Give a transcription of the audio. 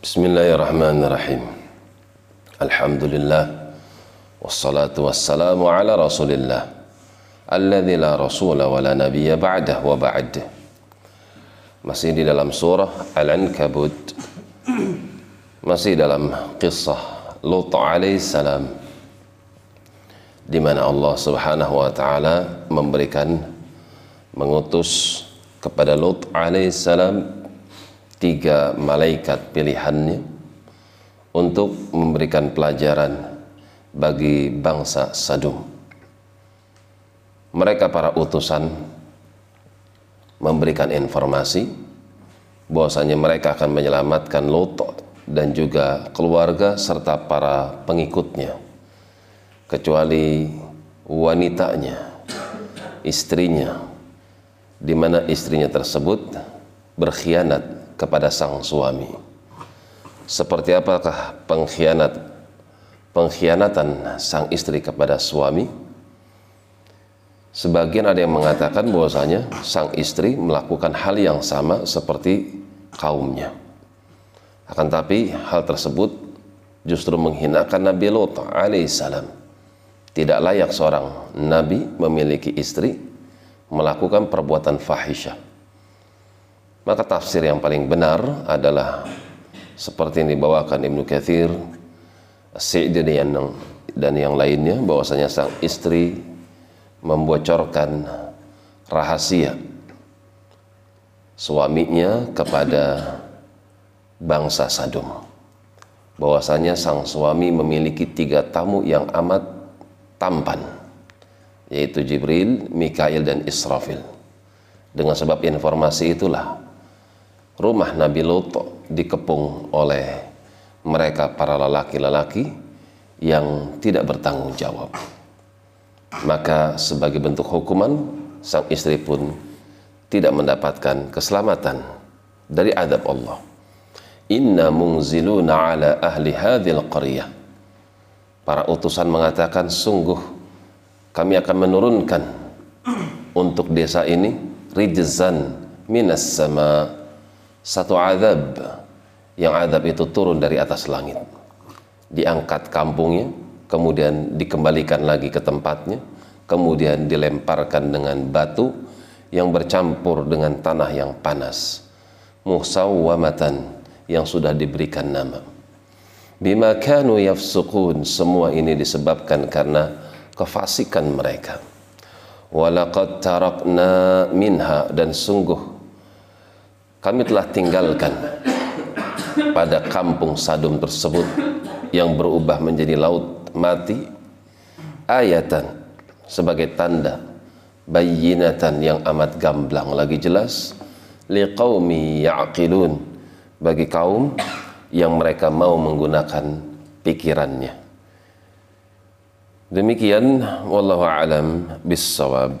Bismillahirrahmanirrahim. Alhamdulillah wassalatu wassalamu ala Rasulillah alladzi la rasula wa la nabiyya ba'dah wa ba'd. Masih di dalam surah Al-Ankabut. Masih dalam kisah Lut alaihissalam di mana Allah Subhanahu wa taala memberikan mengutus kepada Lut alaihissalam tiga malaikat pilihannya untuk memberikan pelajaran bagi bangsa Sadum. Mereka para utusan memberikan informasi bahwasanya mereka akan menyelamatkan Lot dan juga keluarga serta para pengikutnya kecuali wanitanya, istrinya di mana istrinya tersebut berkhianat kepada sang suami. Seperti apakah pengkhianat pengkhianatan sang istri kepada suami? Sebagian ada yang mengatakan bahwasanya sang istri melakukan hal yang sama seperti kaumnya. Akan tapi hal tersebut justru menghinakan Nabi Lot alaihissalam. Tidak layak seorang nabi memiliki istri melakukan perbuatan fahisyah maka tafsir yang paling benar adalah seperti yang dibawakan Ibnu Katsir, yang, dan yang lainnya bahwasanya sang istri membocorkan rahasia suaminya kepada bangsa Sadum. Bahwasanya sang suami memiliki tiga tamu yang amat tampan, yaitu Jibril, Mikail, dan Israfil. Dengan sebab informasi itulah rumah Nabi Lut dikepung oleh mereka para lelaki-lelaki yang tidak bertanggung jawab. Maka sebagai bentuk hukuman, sang istri pun tidak mendapatkan keselamatan dari adab Allah. Inna mungziluna ala ahli hadhil qaryah. Para utusan mengatakan sungguh kami akan menurunkan untuk desa ini rijzan minas sama satu azab. Yang azab itu turun dari atas langit. Diangkat kampungnya kemudian dikembalikan lagi ke tempatnya kemudian dilemparkan dengan batu yang bercampur dengan tanah yang panas musawwamatan yang sudah diberikan nama. Bima kanu yafsukun semua ini disebabkan karena kefasikan mereka. Walaqad tarakna minha dan sungguh kami telah tinggalkan pada kampung Sadum tersebut yang berubah menjadi laut mati ayatan sebagai tanda bayinatan yang amat gamblang. Lagi jelas liqaumi ya'qilun bagi kaum yang mereka mau menggunakan pikirannya. Demikian wallahu alam bissawab